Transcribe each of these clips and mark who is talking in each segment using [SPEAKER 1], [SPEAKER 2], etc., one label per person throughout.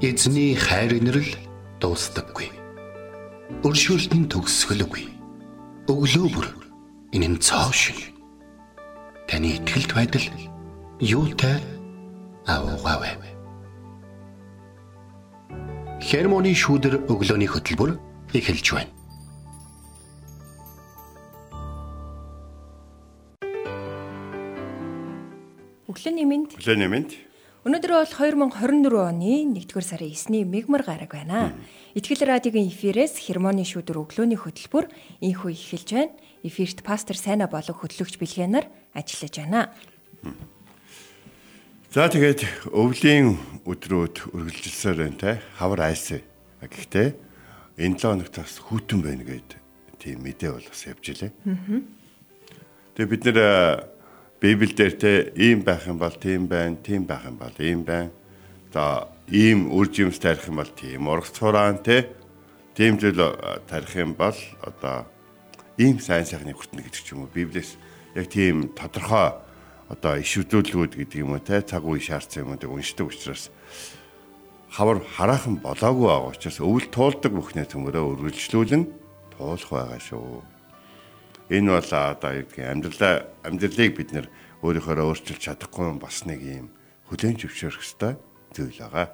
[SPEAKER 1] Эзний хайр инрэл дуустдаггүй. Өршөөлт нь төгсгөлгүй. Өглөө бүр энэ нь цоо шиг. Таны ихтгэлд байдал юутай аавгаавэ. Хермоны шүүдэр өглөөний хөтөлбөр эхэлж байна.
[SPEAKER 2] Өглөөний мэнд.
[SPEAKER 3] Өглөөний мэнд.
[SPEAKER 2] Өнөөдөр бол 2024 оны 1-р сарын 9-ний мегмар гараг байна. Итгэл радиогийн эфирээс хермоны шүдэр өглөөний хөтөлбөр инхүү эхэлж байна. Эфирт пастор Сайна болог хөтлөгч Билгэнаар ажиллаж байна.
[SPEAKER 3] За тэгээд өвлийн өдрүүд үргэлжилсээр байна те. Хавар айс. Гэхдээ энэ 7 хоногт бас хүүтэн байна гэд тийм мэдээ бол бас явж илээ. Тэгээд бид нэр Библиэлд те ийм байх юм бол тийм байна, тийм байх юм бол ийм байна. За ийм үр жимс тарих юм бол тийм ургац хураан те тийм зүйл тарих юм бол одоо ийм сайн сайхны хүртэнэ гэдэг ч юм уу. Библиэс яг тийм тодорхой одоо ишвдүүлгүүд гэдэг юм уу те цаг үе шаардсан юм уу уншдаг учраас хавар хараахан болоогүй байгаа учраас өвөл туулдаг бүхнээ төмөрөө үргэлжлүүлэн туулах байгаа шүү. Энэ бол одоо юу гэдгийг амьдралаа амьдралыг бид нэр өөрийнхөө өөрчилж чадахгүй бас нэг юм хүлэн зөвшөөрөх ёстой зүйл байгаа.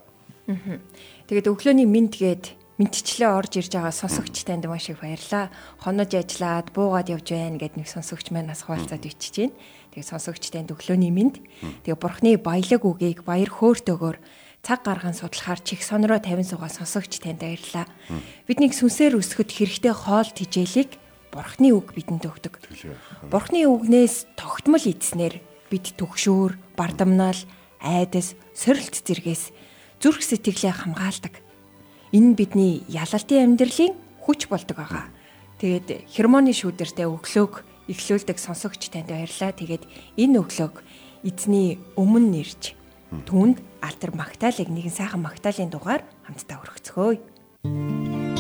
[SPEAKER 2] Тэгээд өглөөний мэд гээд мэдчлээ орж ирж байгаа сонсогч танд маш их баярлаа. Хонож ажиллаад буугаад явж байна гэд нэг сонсогч маань нас хуваалцаад ичиж байна. Тэгээд сонсогч танд өглөөний мэд. Тэгээд бурхны баялаг үгийг баяр хөөртөөгөр цаг гарган судлахаар чих сонороо тавин суугаа сонсогч танд баярлаа. Бидний сүнсээр өсгөхөд хэрэгтэй хоол тижээлийг Бурхны үг бидэнд өгдөг. Бурхны үгнээс тогтмол ийдснээр бид төгшөөр, бардамнаал, айдас, сорилт зэргээс зүрх сэтгэлээ хамгаалдаг. Энэ бидний ялалтын амьдралын хүч болдог байгаа. Тэгээд хермоны шүүдэртэй өглөөг эхлүүлдэг сонсогч танд баярлаа. Тэгээд энэ өглөөг эзний өмнө нэрж түүнд алтар магтаалыг нэгэн сайхан магтаалын дугаар хамтдаа өргөцгөөе.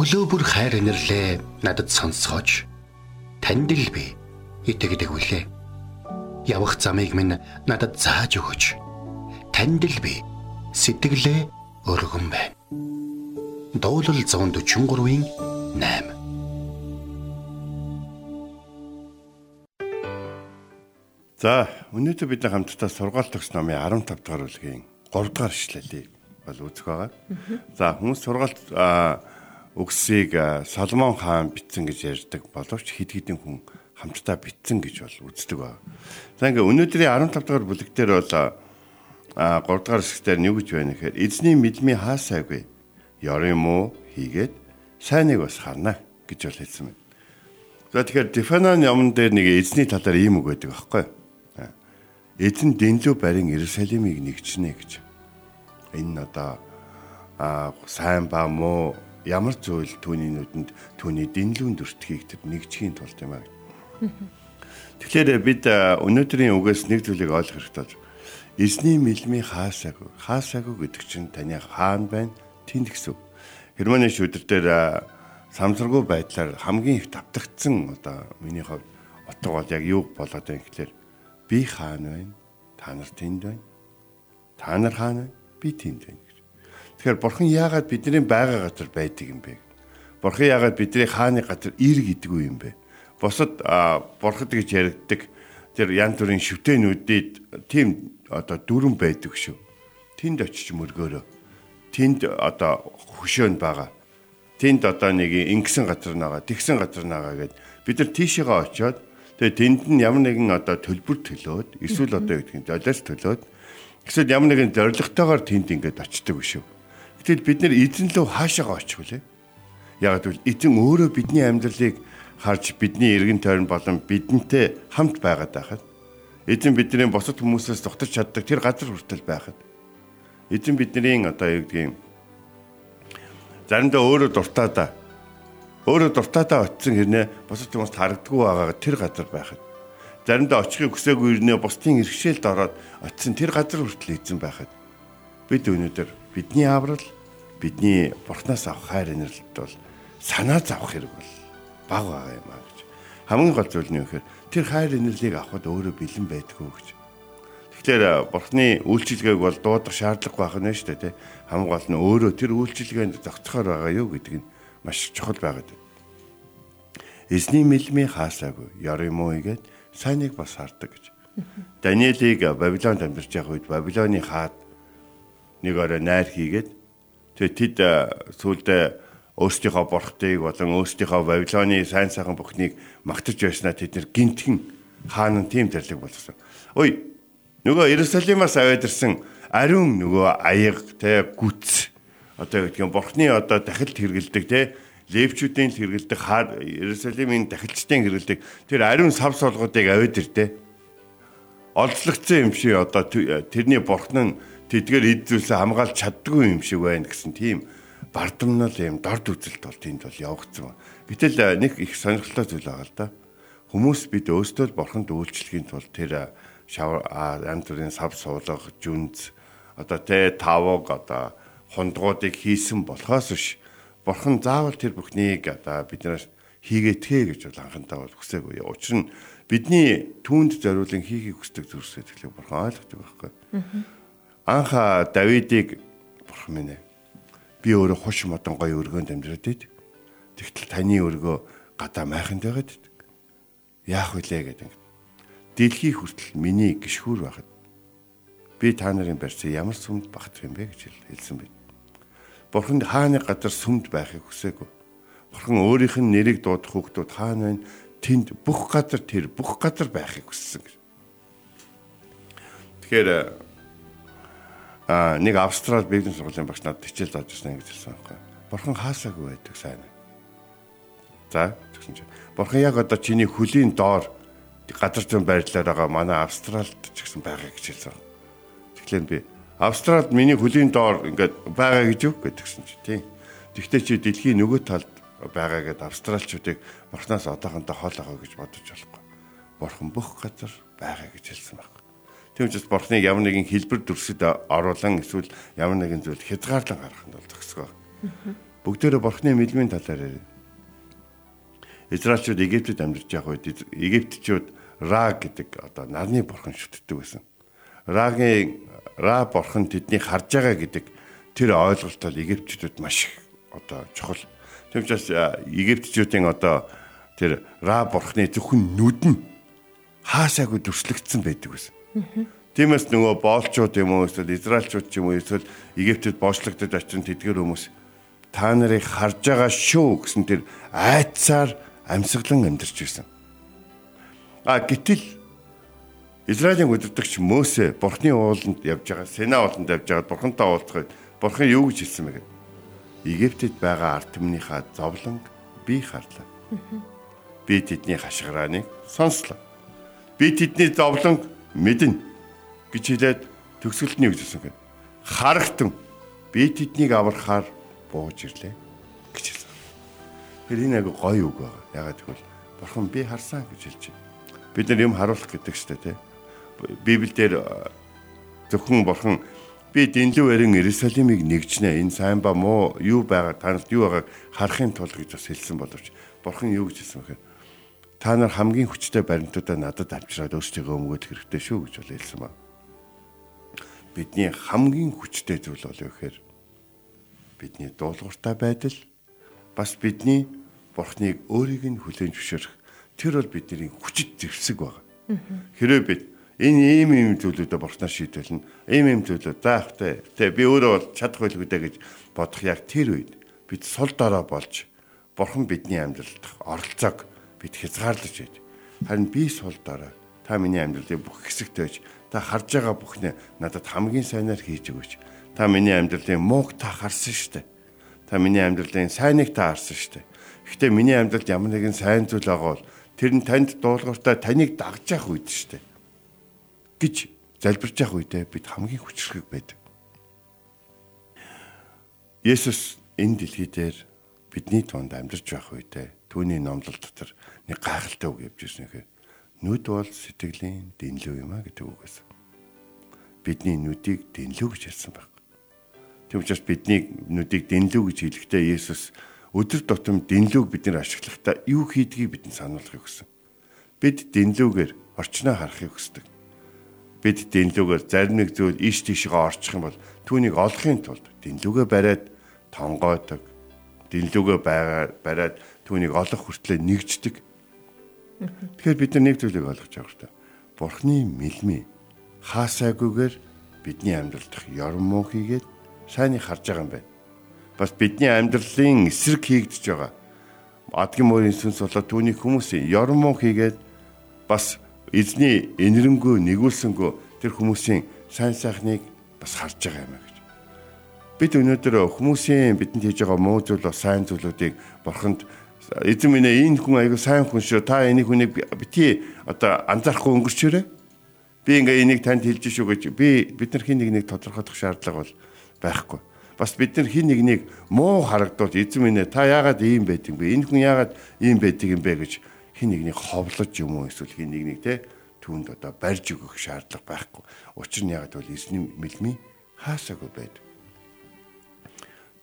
[SPEAKER 1] Өглөө бүр хайр инэрлээ надад сонсгооч. Танд л би итгэдэг үлээ. Явах замыг минь надад зааж өгөөч. Танд л би сэтгэлээ өргөн байна. Дуулал 143-ийн 8
[SPEAKER 3] За өнөөдөр бид хамтдаа сургаалт төгс номын 15 дугаар бүлгийн 3 дугаар ишлэлийг бол үзэх байгаа. За хүмүүс сургаалт үгсийг Соломон хаан бичсэн гэж ярьдаг боловч хэд хэдэн хүн хамтдаа бичсэн гэж бол үздэг байна. За ингээ өнөөдрийн 15 дугаар бүлэг дээр бол а 3 дугаар хэсгээр нь юу гэж байна гэхээр эзний мэдмий хаасаагүй ёрын муу хийгээд сайныг бас харна гэж бол хэлсэн байна. За тэгэхээр Дефанан юмн дээр нэг эзний талаар ийм үг байдаг аахгүй эзэн дэнлүү барин Иерусалимыг нэгчнэ гэж. Энэ одоо а сайн ба муу ямар зүйл түүний нүдэнд түүний дэнлүүн дүртгийг тэр нэгжхийн тулд юм аа. Тэгэхээр бид өнөөдрийн үгээс нэг зүйлийг ойлгох хэрэгтэй эзний мэлмийн хаасаагүй хаасаагүй гэдэг чинь таны хаан байна тэнд гэсэн. Германы шүдэр дээр самсаргүй байдлаар хамгийн их давтагдсан одоо миний хувьд утга бол яг юу болоод байна гэхээр би хаана байна? Та нар тэнд байна. Та нар хаана байна? Би тэнд байна. Тэгэхээр бурхан яагаад бидний байгаа газар байдаг юм бэ? Бурхан яагаад бидний хааны газар ир гэдэг юм бэ? Босод бурхад гэж яригддаг тэр янз бүрийн шүтэнүүдэд тийм одоо дүрэн байдаг шүү. Тэнд очиж мөргөөрөө. Тэнд одоо хөшөөнд байгаа. Тэнд одоо нэг ингэсэн газар нагаа, тэгсэн газар нагаа гэд бид нар тийшээгээ очиод Тэгээ тэнд нь ямар нэгэн одоо төлбөр төлөөд эсвэл одоо юу гэдэг нь золиос төлөөд эсвэл ямар нэгэн зоригтойгоор тэнд ингээд очдөг биш үү. Гэтэл бид нэр эзэн лөө хаашаага очих вүлээ? Яг гэвэл эзэн өөрөө бидний амьдралыг харж бидний эргэн тойрон болон бидэнтэй хамт байгаад байхад эзэн бидний босод хүмүүсээс зогтож чаддаг тэр газар хүртэл байхад эзэн бидний одоо юу гэдгийг заримдаа өөрөө дуртай да өөрөө дуртайдаа очисон хэрнээ бусад хүмүүст харагддаггүй байгаа тэр газар байхад заримдаа очихыг хүсээгүй хэрнээ бусдын иргэшээлд ороод очисон тэр газар хүртэл эзэн байхад бид өнөөдөр бидний аврал бидний бурхнаас авах хайр инэрлэлт бол санаа зовх хэрэг бол баг байгаа юм а гэж хамгийн гол зүйл нь юу гэхээр тэр хайр инэрлийг авахд өөрөө бэлэн байдгүй гэж Тэгэхээр бурхны үйлчилгээг бол дуудах шаардлага байх нь шүү дээ. Хамгийн гол нь өөрөө тэр үйлчилгээнд зогцохоор байгаа юу гэдэг нь маш чухал байгаад байна. Эзний мэлмийн хаасаагүй муу игээд сайныг бас хардаг гэж. Даниэлийг Бабилонд амьдарч байгаа үед Бабилоны хаад нэг орой найр хийгээд тэгээ тэд сүулдэ өөрсдийнхөө бурхтыг болон өөрсдийнхөө Бабилоны сайн сайхан бүхнийг магтаж байснаа тэд нэр гинтхэн хаан нь тийм төрлөг болгосон. Ой нөгөө Иерусалимаас аваад ирсэн ариун нөгөө аяг те гүц одоо юу гэдгийг бурхны одоо дахилт хэрэгэлдэг те левчүүдийн хэрэгэлдэг хаа Иерусалимын дахилчдын хэрэгэлдэг тэр ариун сав солгоодыг авид ирдэ олзлогдсон юм шиг одоо тэрний бурхан нь тэдгээр эд зүйлсээ хамгаалж чаддгүй юм шиг байна гэсэн тийм бардамнал юм дорд үзэлт бол тэнд бол явагдсан. Гэтэл нэг их сонирхолтой зүйл байгаа л да. Хүмүүс бид өөстөө л бурханд үйлчлэхийн тулд тэр шавар янз бүрийн сав суулгах, жүнз одоо тэ тавог одоо хондгуудыг хийсэн болохоос биш бурхан заавал тэр бүхнийг одоо биднээс хийгээтгэе гэж бол анхандаа бол хүсээгүй. Учир нь бидний түүнд зориулан хийхийг хүсдэг зүйлсээ тэгэхээр бурхан ойлгодог байхгүй. Анх Давидыг бурхан минь ээ. Би өөрөө хуш модон гоё өргөөнд амьдраад байд. Тэгтэл таны өргөө гадаа майханд байгаад байдаг. Яах вүлээ гэдэг. Дэлхий хүртэл миний гიშхүүр байхад би та нарын барьсан ямар сүмд багтах юм бэ гэж хэлсэн байт. Бурхан хааны газар сүмд байхыг хүсээгүй. Бурхан өөрийнх нь нэрийг дуудах хүүхдүүд хаана байна? Тэнд бүх газар тэр бүх газар байхыг хүссэн. Тэгэхээр а нэг австрал бизнес сургуулийн багш надад хичээл зааж ирсэн гэж хэлсэн байхгүй. Бурхан хаасаагүй байдаг сайн. За тэгсэн чинь Бурхан яг одоо чиний хөлийн доор газар зүйн байрлалаар байгаа манай австралд ч гэсэн байгаа гэж хэлсэн. Тэгэхээр би Австралид миний хөлийн доор ингээд байгаа гэж юу гэдгсэн чи тийм. Тэгвэл чи дэлхийн нөгөө талд байгаа гэдээ австралчуудыг бурхнаас одоохондоо хол байгаа гэж бодож болохгүй. Бурхан бүх газар байгаа гэж хэлсэн байна. Тийм учраас бурхныг ямар нэгэн хэлбэр дүрсэд оруулан эсвэл ямар нэгэн зүйл хязгаарлан гаргах нь бол зохисгоо. бүгдээрээ бурхны мэлмийн талаар ярив. Израильчууд Египтэд амьдарч байгаа үед Египтчүүд Ра гэдэг одоо нарны бурхан шүтдэг байсан. Рагийн Ра бурхан тэдний харж байгаа гэдэг тэр ойлголтол Египтчүүд маш их одоо чухал. Тэм учраас Египтчүүдийн одоо тэр Ра бурхны зөвхөн нүд нь хаасаагүй дүрслэгдсэн байдаг байсан. Тиймээс нөгөө боолчууд юм уу эсвэл Израильчууд ч юм уу эсвэл Египтэд боочлогдож очсон тэдгэр хүмүүс та нарыг харж байгаа шүү гэсэн тэр айцаар амьсгалан амьдарч байсан. А гэтэл Израилийн өдөртөгч Мөсе Бурхны ууланд явж байгаа, Сина ууланд явж байгаа Бурхантай уулзахад Бурхан юу гэж хэлсэн бэ? Египтэд байгаа ард түмнийхаа зовлонг би харлаа. Би тэдний хашгирааныг сонслоо. Би тэдний зовлонг мэднэ гэж хэлээд юу гэсэн бэ? Харагтан би тэднийг аврахаар бууж ирлээ гэж хэлсэн. Тэр энэ агай гоё үг байна. Ягаад гэвэл бурхан би харсан гэж хэлж байна. Бид нар юм харуулах гэдэг штэ тий. Библиэлд зөвхөн бурхан би дэнлүү эрен Иерусалимыг нэгжнэ. Энэ сайн ба муу юу байгаа танад юу байгааг харахын тулд гэж бас хэлсэн боловч бурхан юу гэж хэлсэн бэхээр та нар хамгийн хүчтэй баримтуудаа надад авчираад өөрсдөө өмгөөх хэрэгтэй шүү гэж бол хэлсэн ба. Бидний хамгийн хүчтэй зүйл бол юу гэхээр бидний дуулууртай байдал бас бидний бурхныг өөрийг нь хүлээн зөвшөөрөх тэр бол бидний хүчит зэвсэг байна. Хэрвээ бид энэ ийм ийм зүйлүүдээ бурхнаар шийдвэлнэ. Ийм ийм зүйлүүд заахтай. Тэ би өөрөө бол чадах байлгүй дэ гэж бодох яг тэр үед бид сул дорой болж бурхан бидний амьдралд оролцоог бид хязгаарлаж байд. Харин би сул дорой та миний амьдралын бүх хэсэгтэйж та харж байгаа бүхнээ надад хамгийн сайнаар хийж өгөөч Та миний амьдралын мууг та харсан штэ. Та миний амьдралын сайныг та харсан штэ. Гэхдээ миний амьдралд ямар нэгэн сайн зүйл байгаа бол тэр нь танд дуулууртаа таныг дагж явах үед штэ. гэж залбирч явах үедээ бид хамгийн хүчрхэг байдаг. Есүс энэ дэлхий дээр бидний тунд амьдарч байх үедээ түүний номлол дотор нэг гайхалтай үг явж ирсэн хэрэг нүд бол сэтгэлийн дэнлүү юм а гэдэг үг байсан. Бидний нүдийг дэнлүү гэж хэлсэн байна. Тийм учраас бидний нүдийг дэнлүү гэж хэлэхдээ Есүс өдөр тутам дэнлүүг бид нэр ашиглахдаа юу хийдгийг бидэнд сануулахыг хүсэн. Бид дэнлүүгээр орчноо харахыг хүсдэг. Бид дэнлүүгээр зарим нэг зүйл иш тийшээ орчих юм бол түүнийг олохын тулд дэнлүүгээ бариад тонгоодог. Дэнлүүгээ бариад түүнийг олох хүртлээр нэгждэг. Тэгэхээр бид нар нэг зүйлийг ойлгож байгаа хэрэгтэй. Бурхны мэлмий хаасайгүйгээр бидний амьдрал дах ёрон муу хийгээд сайныг харж байгаа юм байна. Бас бидний амьдралын эсрэг хийгдэж байгаа. Адгийн мөрийн сүнс болоод түүний хүмүүсийн ёрмон хийгээд бас эзний энэрэнгүй нэгүүлсэнгөө тэр хүмүүсийн сайн сайхныг бас харж байгаа юм гэж. Бид өнөөдөр хүмүүсийн бидэнд хийж байгаа муу зүйл ба сайн зүйлүүдийг бурханд эзэн минь энэ хүн аягүй сайн хүн шүү. Та энийг хүнийг бити одоо анзаарахгүй өнгөрчөөрэй. Би ингээ энийг танд хэлж шүү гэж би бид нар хин нэг нэг тодорхойлох шаардлага бол байхгүй. Бас бид нар хин нэгнийг муу харагдвал эзэн минь та яагаад ийм байдгийг бэ? Энэ хүн яагаад ийм байдаг юм бэ гэж хин нэгнийг ховлож юм уу эсвэл хин нэгнийг те түүнд одоо барьж өгөх шаардлага байхгүй. Учир нь яагаад бол эзний мэлмий хаасаагүй байдаг.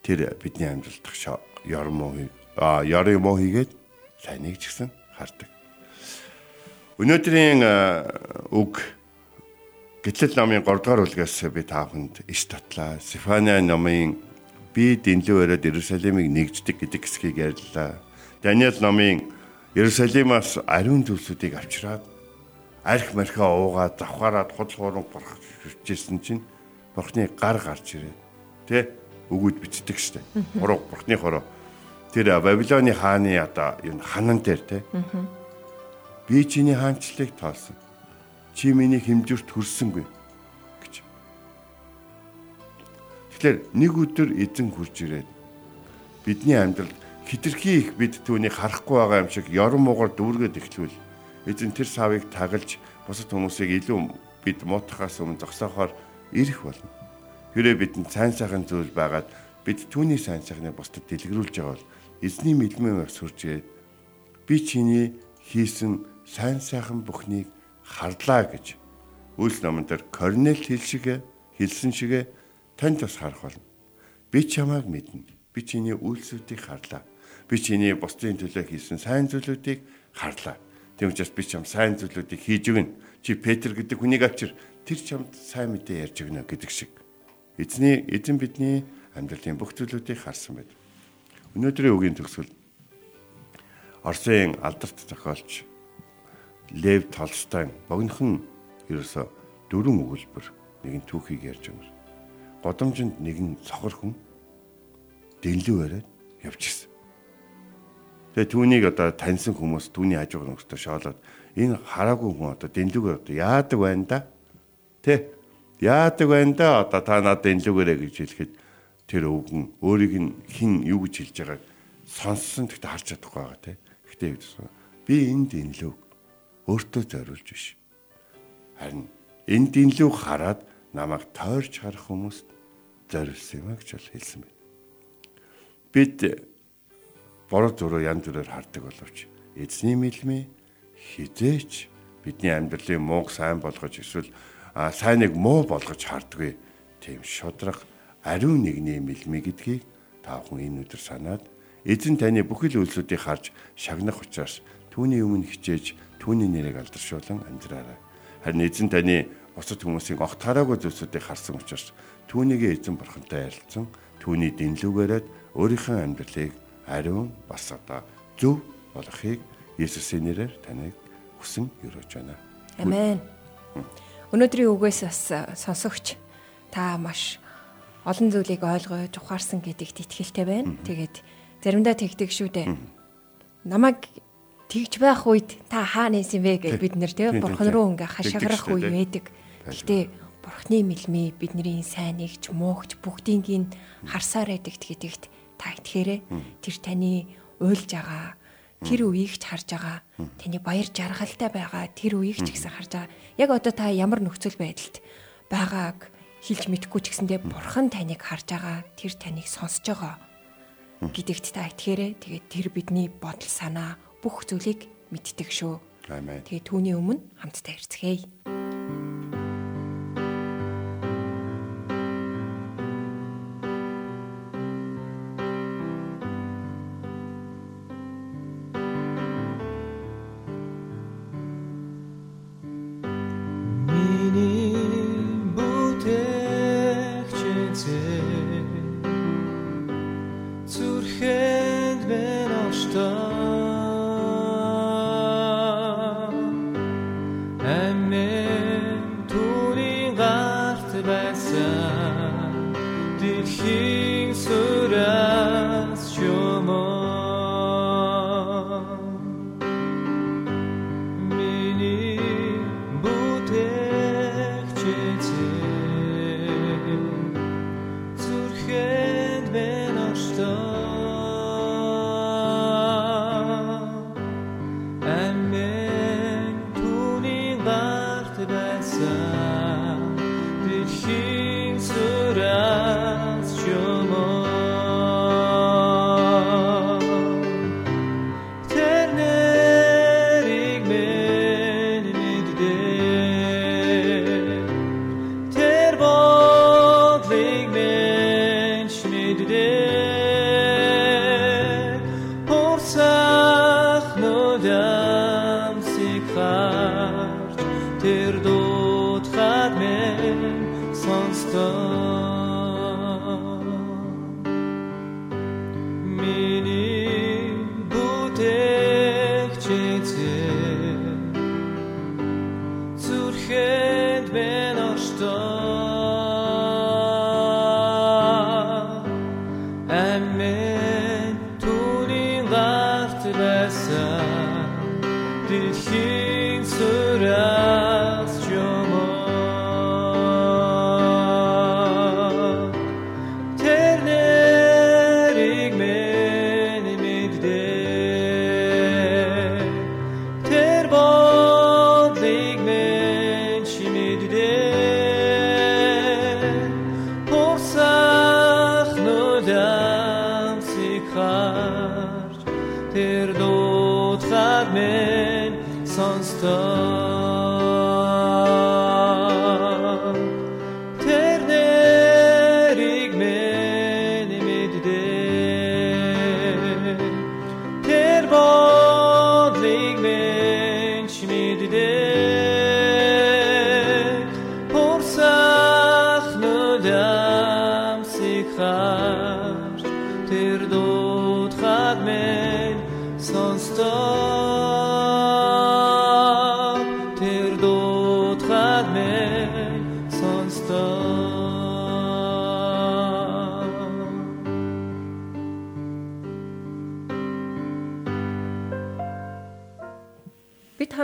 [SPEAKER 3] Тэр бидний амьдралд ёрмоо а ёрын муу хийгээд сайныг ч гэсэн хардаг. Өнөөдрийн үг Гэтэл намын 3 дугаар бүлгээс би тааханд иш татлаа. Сефania номын би дэнлүү өрөөд Иерусалимыг нэгждэг гэдэг хэсгийг ярьлаа. Даниэл номын Иерусалимаас ариун зүйлсүүдийг авчираад арх мархаа уугаад завхаараад худал хуурмаг борох шүрчээсэн чинь бурхны гар гарч ирээ. Тэ өгөөд бичдэг штэ. Хуруу бурхны хороо. Тэр Бабилоны хааны одоо юу ханан дээр тэ. Би чиний хаанчлалыг тоолсон чи миний хэмжүүрт хүрсэнгүй гэж. Тэгэхээр нэг өдөр эзэн хурж ирээд бидний амьдралд хитрхи их бид түүнийг харахгүй байгаа юм шиг ёрон муугар дүүргээд эхлүүл эзэн тэр савыг тагалж бусад хүмүүсийг илүү бид муутахаас өмнө зогсоохоор ирэх болно. Хэрэг бидэнд сайн сайхан зүйл байгаад бид түүний сайн сайхныг бусдад дэлгэрүүлж бол эзний мэдмэн сурж ирээд би чиний хийсэн сайн сайхан бүхнийг харлаа гэж Үйлс номон дээр Корнел хэл шиг хэлсэн шигэ танд бас харах болно. Би чамайг мэднэ. Би чиний үйлсүүдийг харлаа. Би чиний бусдын төлөө хийсэн сайн зүйлүүдийг харлаа. Тийм учраас би чам сайн зүйлүүдийг хийж өгнө. Чи Петр гэдэг хүнийг авчир тэр чамд сайн мэдээ ярьж өгнө гэдэг шиг. Эзний эзэн бидний амьдралын бүх зүйлүүдийг харсан байд. Өнөөдрийн үгийн төгсгөл Оросын алдарт зохиолч Лев Толстой богинохон ерөөсө дөрвөн өгүүлбэр нэгэн түүхийг ярьж өгнө. Годомжинд нэгэн цохор хүн дэлүү бариад явчихсан. Тэгээ түүнийг одоо таньсан хүмүүс түүний хажуугаар нөхдөд шоолоод энэ хараагүй хүн одоо дэлүүгээр одоо яадаг байна да? Тэ? Яадаг байна да? Одоо та надад дэлүүгээрээ гэж хэлэхэд тэр өвгөн өөрийг нь хин юу гэж хэлж байгааг сонссон гэхдээ харж чадахгүй байгаа тэ. Гэхдээ би энэ дэлүүг өөртөө зориулж биш. Харин энэ дэлүүг хараад намайг тойрч харах хүмүүст зориулсан юм а гэж хэлсэн байна. Бид бороо зуруу янз бүрээр хардаг боловч эзний мэлмээ хизээч бидний амьдралын мууг сайн болгож эсвэл сайныг муу болгож хардггүй тийм шудраг ариун нэгний мэлмээ гэдгийг та бүхэн энэ өдөр санаад эзэн таны бүхэл үйлсүүдийг харж шагнах учраас түүний өмнө хичээж түүний нэрийг алдаршуулан амьдраарай. Харин эзэн таны бусад хүмүүсийн огт хараагүй зүйлсүүдийг харсан учраас түүнийг эзэн бурхантай ярилцсан түүний дэнлүүгээрээ өөрийнхөө амьдралыг ариун бас одоо зөв болохыг Есүсийн нэрээр таныг хүсэн өрөөж байна.
[SPEAKER 4] Амен. Өнөөдрийн үгээс бас сонсогч та маш олон зүйлийг ойлгож ухаарсан гэдэгт итгэлтэй байна. Тэгээд заримдаа тэгдэг шүү дээ. Намайг тэгж байх үед та хаа нээсэн бэ гэж бид нэр тийм бурхан руу ингээ хашгирах үе байдаг. Гэтэ бурхны мэлмээ бидний сайныг ч муугч бүгдийг нь харсаар байдаг гэдэгт та итгэхээрээ тэр таны уйлж байгаа тэр үеийг ч харж байгаа таны баяр жаргалтай байгаа тэр үеийг ч гэсэн харж байгаа яг одоо та ямар нөхцөл байдалд байгааг хэлж мэдэхгүй ч гэсэндээ бурхан таныг харж байгаа тэр таныг сонсож байгаа гэдэгт та итгэхээрээ тэгээд тэр бидний бодол санаа бүх зүйлийг мэддэг шүү.
[SPEAKER 3] Амен.
[SPEAKER 4] Тэгээд түүний өмнө хамтдаа ирцгээе.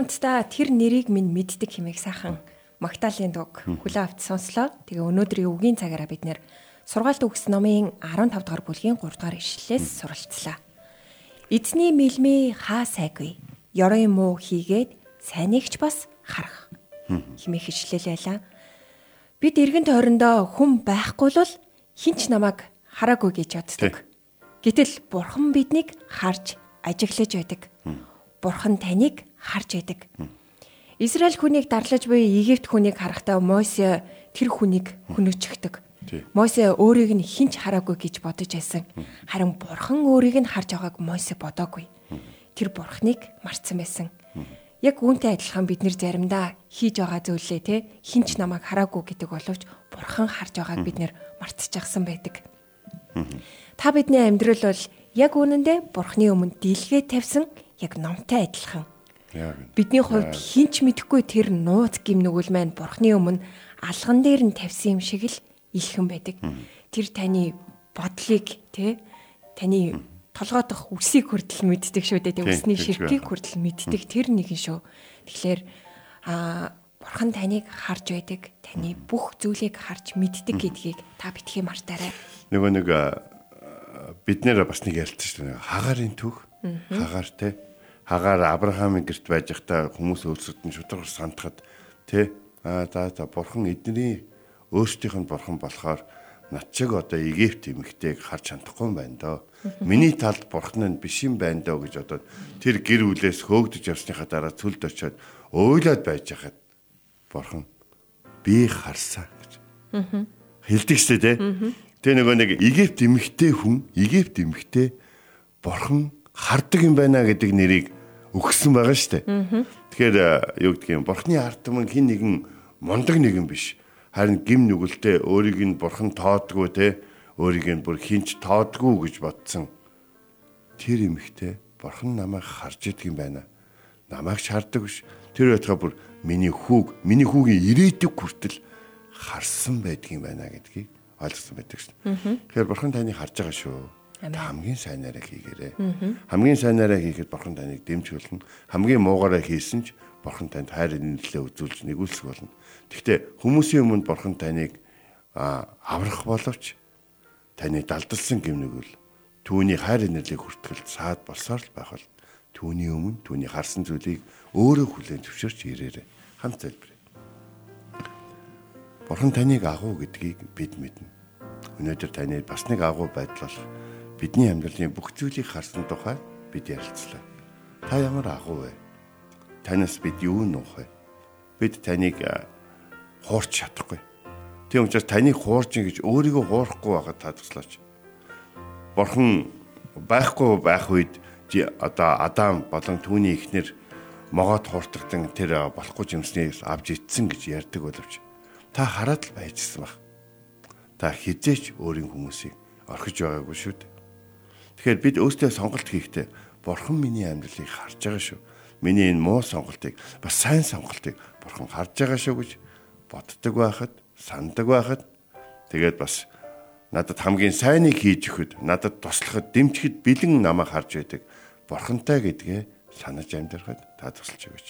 [SPEAKER 2] Хамтдаа тэр нэрийг минь мэддэг хэмээх сайхан Магдалины дуг хүлээ авт сонслоо. Тэгээ өнөөдрийн үгийн цагаараа бид нэр сургаалт өгс номын 15 дугаар бүлгийн 3 дугаар ишлэлээс суралцлаа. Эзний мэлмээ хаа сайгүй. Ёрын муу хийгээд сайнэгч бас харах. хэмээх ишлэл байлаа. Бид эргэн тойрондоо хүн байхгүй бол хинч намайг хараагүй гэж боддог. Гэтэл бурхан биднийг харж ажиглаж байдаг. Бурхан таныг харж байдаг. Израиль хүнийг дарлаж буй Египт хүнийг харахтаа Мосе тэр хүнийг хөнөөчихдөг. Мосе өөрийг нь хинч хараагүй гэж бодож байсан. Харин бурхан өөрийг нь харж байгааг Мосе бодоогүй. Тэр бурханыг марцсан байсан. Яг үүнтэй адилхан бид нэр заримдаа хийж байгаа зүйлээ те хинч намайг хараагүй гэдэг боловч бурхан харж байгааг бид нэр мартчихсан байдаг. Та бидний амьдрал бол яг үнэндээ бурхны өмнө дийлгээ тавьсан яг номтой адилхан. Бидний хувьд хинч мэдэхгүй тэр нууц гимнүгэл маань бурхны өмнө алган дээр нь тавьсан юм шиг л илхэн байдаг. Тэр таны бодлыг тэ таны толгойдох үсийг хүртэл мэддэг шүү дээ. Үсний ширхгийг хүртэл мэддэг тэр нэгэн шүү. Тэгэхээр а бурхан таныг харж байдаг. Таны бүх зүйлийг харж мэддэг гэдгийг та битгий мартаарай.
[SPEAKER 3] Нөгөө нэг бид нэр бас нэг ялцсан шүү дээ. Хагарын түүх. Хагаар те хагаар Авраамын гэрт байж байхдаа хүмүүс өөрсдөд нь шударгаар сандахад тэ аа за за бурхан эдний өөрсдийнх нь бурхан болохоор над чиг одоо Египт эмэгтэйг харж чадахгүй юм байна доо. Миний талд бурхан нь биш юм байна доо гэж одоо тэр гэр бүлээс хөөгдөж явсныхаа дараа цүлд очиод ойлоод байж хахад бурхан би харсан гэж. Хэлдэг штэ тэ. Нөгөө нэг Египт эмэгтэй хүн, Египт эмэгтэй бурхан хардаг юм байна гэдэг нэрийг өгсөн байгаа шүү дээ. Тэгэхээр юу гэдгийг бурхны ард түмэн хин нэгэн мундаг нэгэн биш. Харин гим нүгэлтэй өөрийг нь бурхан тоодгүй те өөрийг нь бүр хинч тоодгүй гэж бодсон. Тэр эмэгтэй бурхан намайг харж идэг юм байна. Намайг шаарддаг биш. Тэр байтугай бүр миний хүүг, миний хүүгийн ирээдүг хүртэл харсан байдгийн байна гэдгийг ойлгосон байдаг шүү. Тэгэхээр бурхан таныг харж байгаа шүү хамгийн сайнаараа хийгээрэй. Хамгийн сайнаараа хийхэд бурхан таныг дэмж болно. Хамгийн муугаараа хийсэн ч бурхан танд хайр инэрлээ үзүүлж нэгүүлсэх болно. Гэхдээ хүмүүсийн өмнө бурхан таныг аврах боловч таны далдалсан гимнүгэл түүний хайр инэрлийг хүртгэл саад болсоор л байх бол түүний өмнө түүний харсан зүйлийг өөрөө хүлээн зөвшөөрч ирээрэй. Хамт залбирая. Бурхан таныг агуу гэдгийг бид мэднэ. Өнөөдөр таны бас нэг агуу байдал болох бидний амьдралын бүх зүйлийг харсан тухай бид ярилцлаа. Та ямар агуу вэ? Танаас бид юу нуух вэ? Бид таныг хуурч чадахгүй. Тийм учраас таныг хуурч гэж өөрийгөө хуурахгүй байгаад татгалаач. Бурхан байхгүй байх үед одоо Адам болон түүний эхнэр могоод хууртагдан тэр болохгүй жимснээс авч итсэн гэж ярьдаг боловч та хараад л байжсэн баг. Та хизээч өөрийн хүмүүсийг орхиж байгаагүй шүү дээ. Тэгэхээр бид өөрсдөө сонголт хийхдээ Бурхан миний амьдралыг харж байгаа шүү. Миний энэ муу сонголтыг бас сайн сонголтыг Бурхан харж байгаа шүү гэж боддог байхад, санддаг байхад тэгээд бас надад хамгийн сайныг хийж өгөхөд, надад туслахад, дэмжихэд бэлэн намайг харж байдаг. Бурхантай гэдгээ санаж амьдрахад та тусалж өгөөч.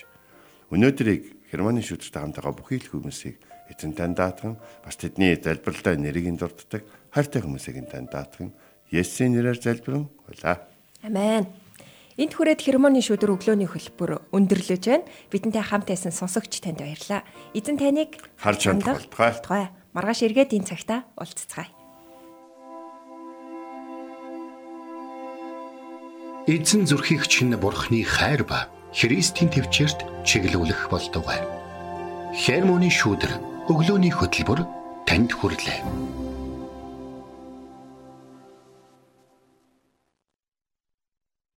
[SPEAKER 3] Өнөөдрийг Германы шүдэртэй хамтаага бүхий л хүмүүсийг эзэн тань даатган бас тэдний залбиралтай нэрийг дурддаг хайртай хүмүүсийг тань даатган Есүсийн нэрээр залбирэн хуйлаа.
[SPEAKER 2] Амен. Энд хүрээд хермоны шүдэр өглөөний хөлбөр өндөрлөж байна. Бидэнтэй хамт байсан сонсогч танд баярлалаа. Эзэн таныг
[SPEAKER 3] харж
[SPEAKER 2] болтугай. Маргааш эргээд энэ цагта уулзцгаая.
[SPEAKER 1] Эзэн зүрхийг чинь бурхны хайр ба Христийн төвчөрт чиглүүлэх болтугай. Хермоны шүдэр өглөөний хөтөлбөр танд хүрэлээ.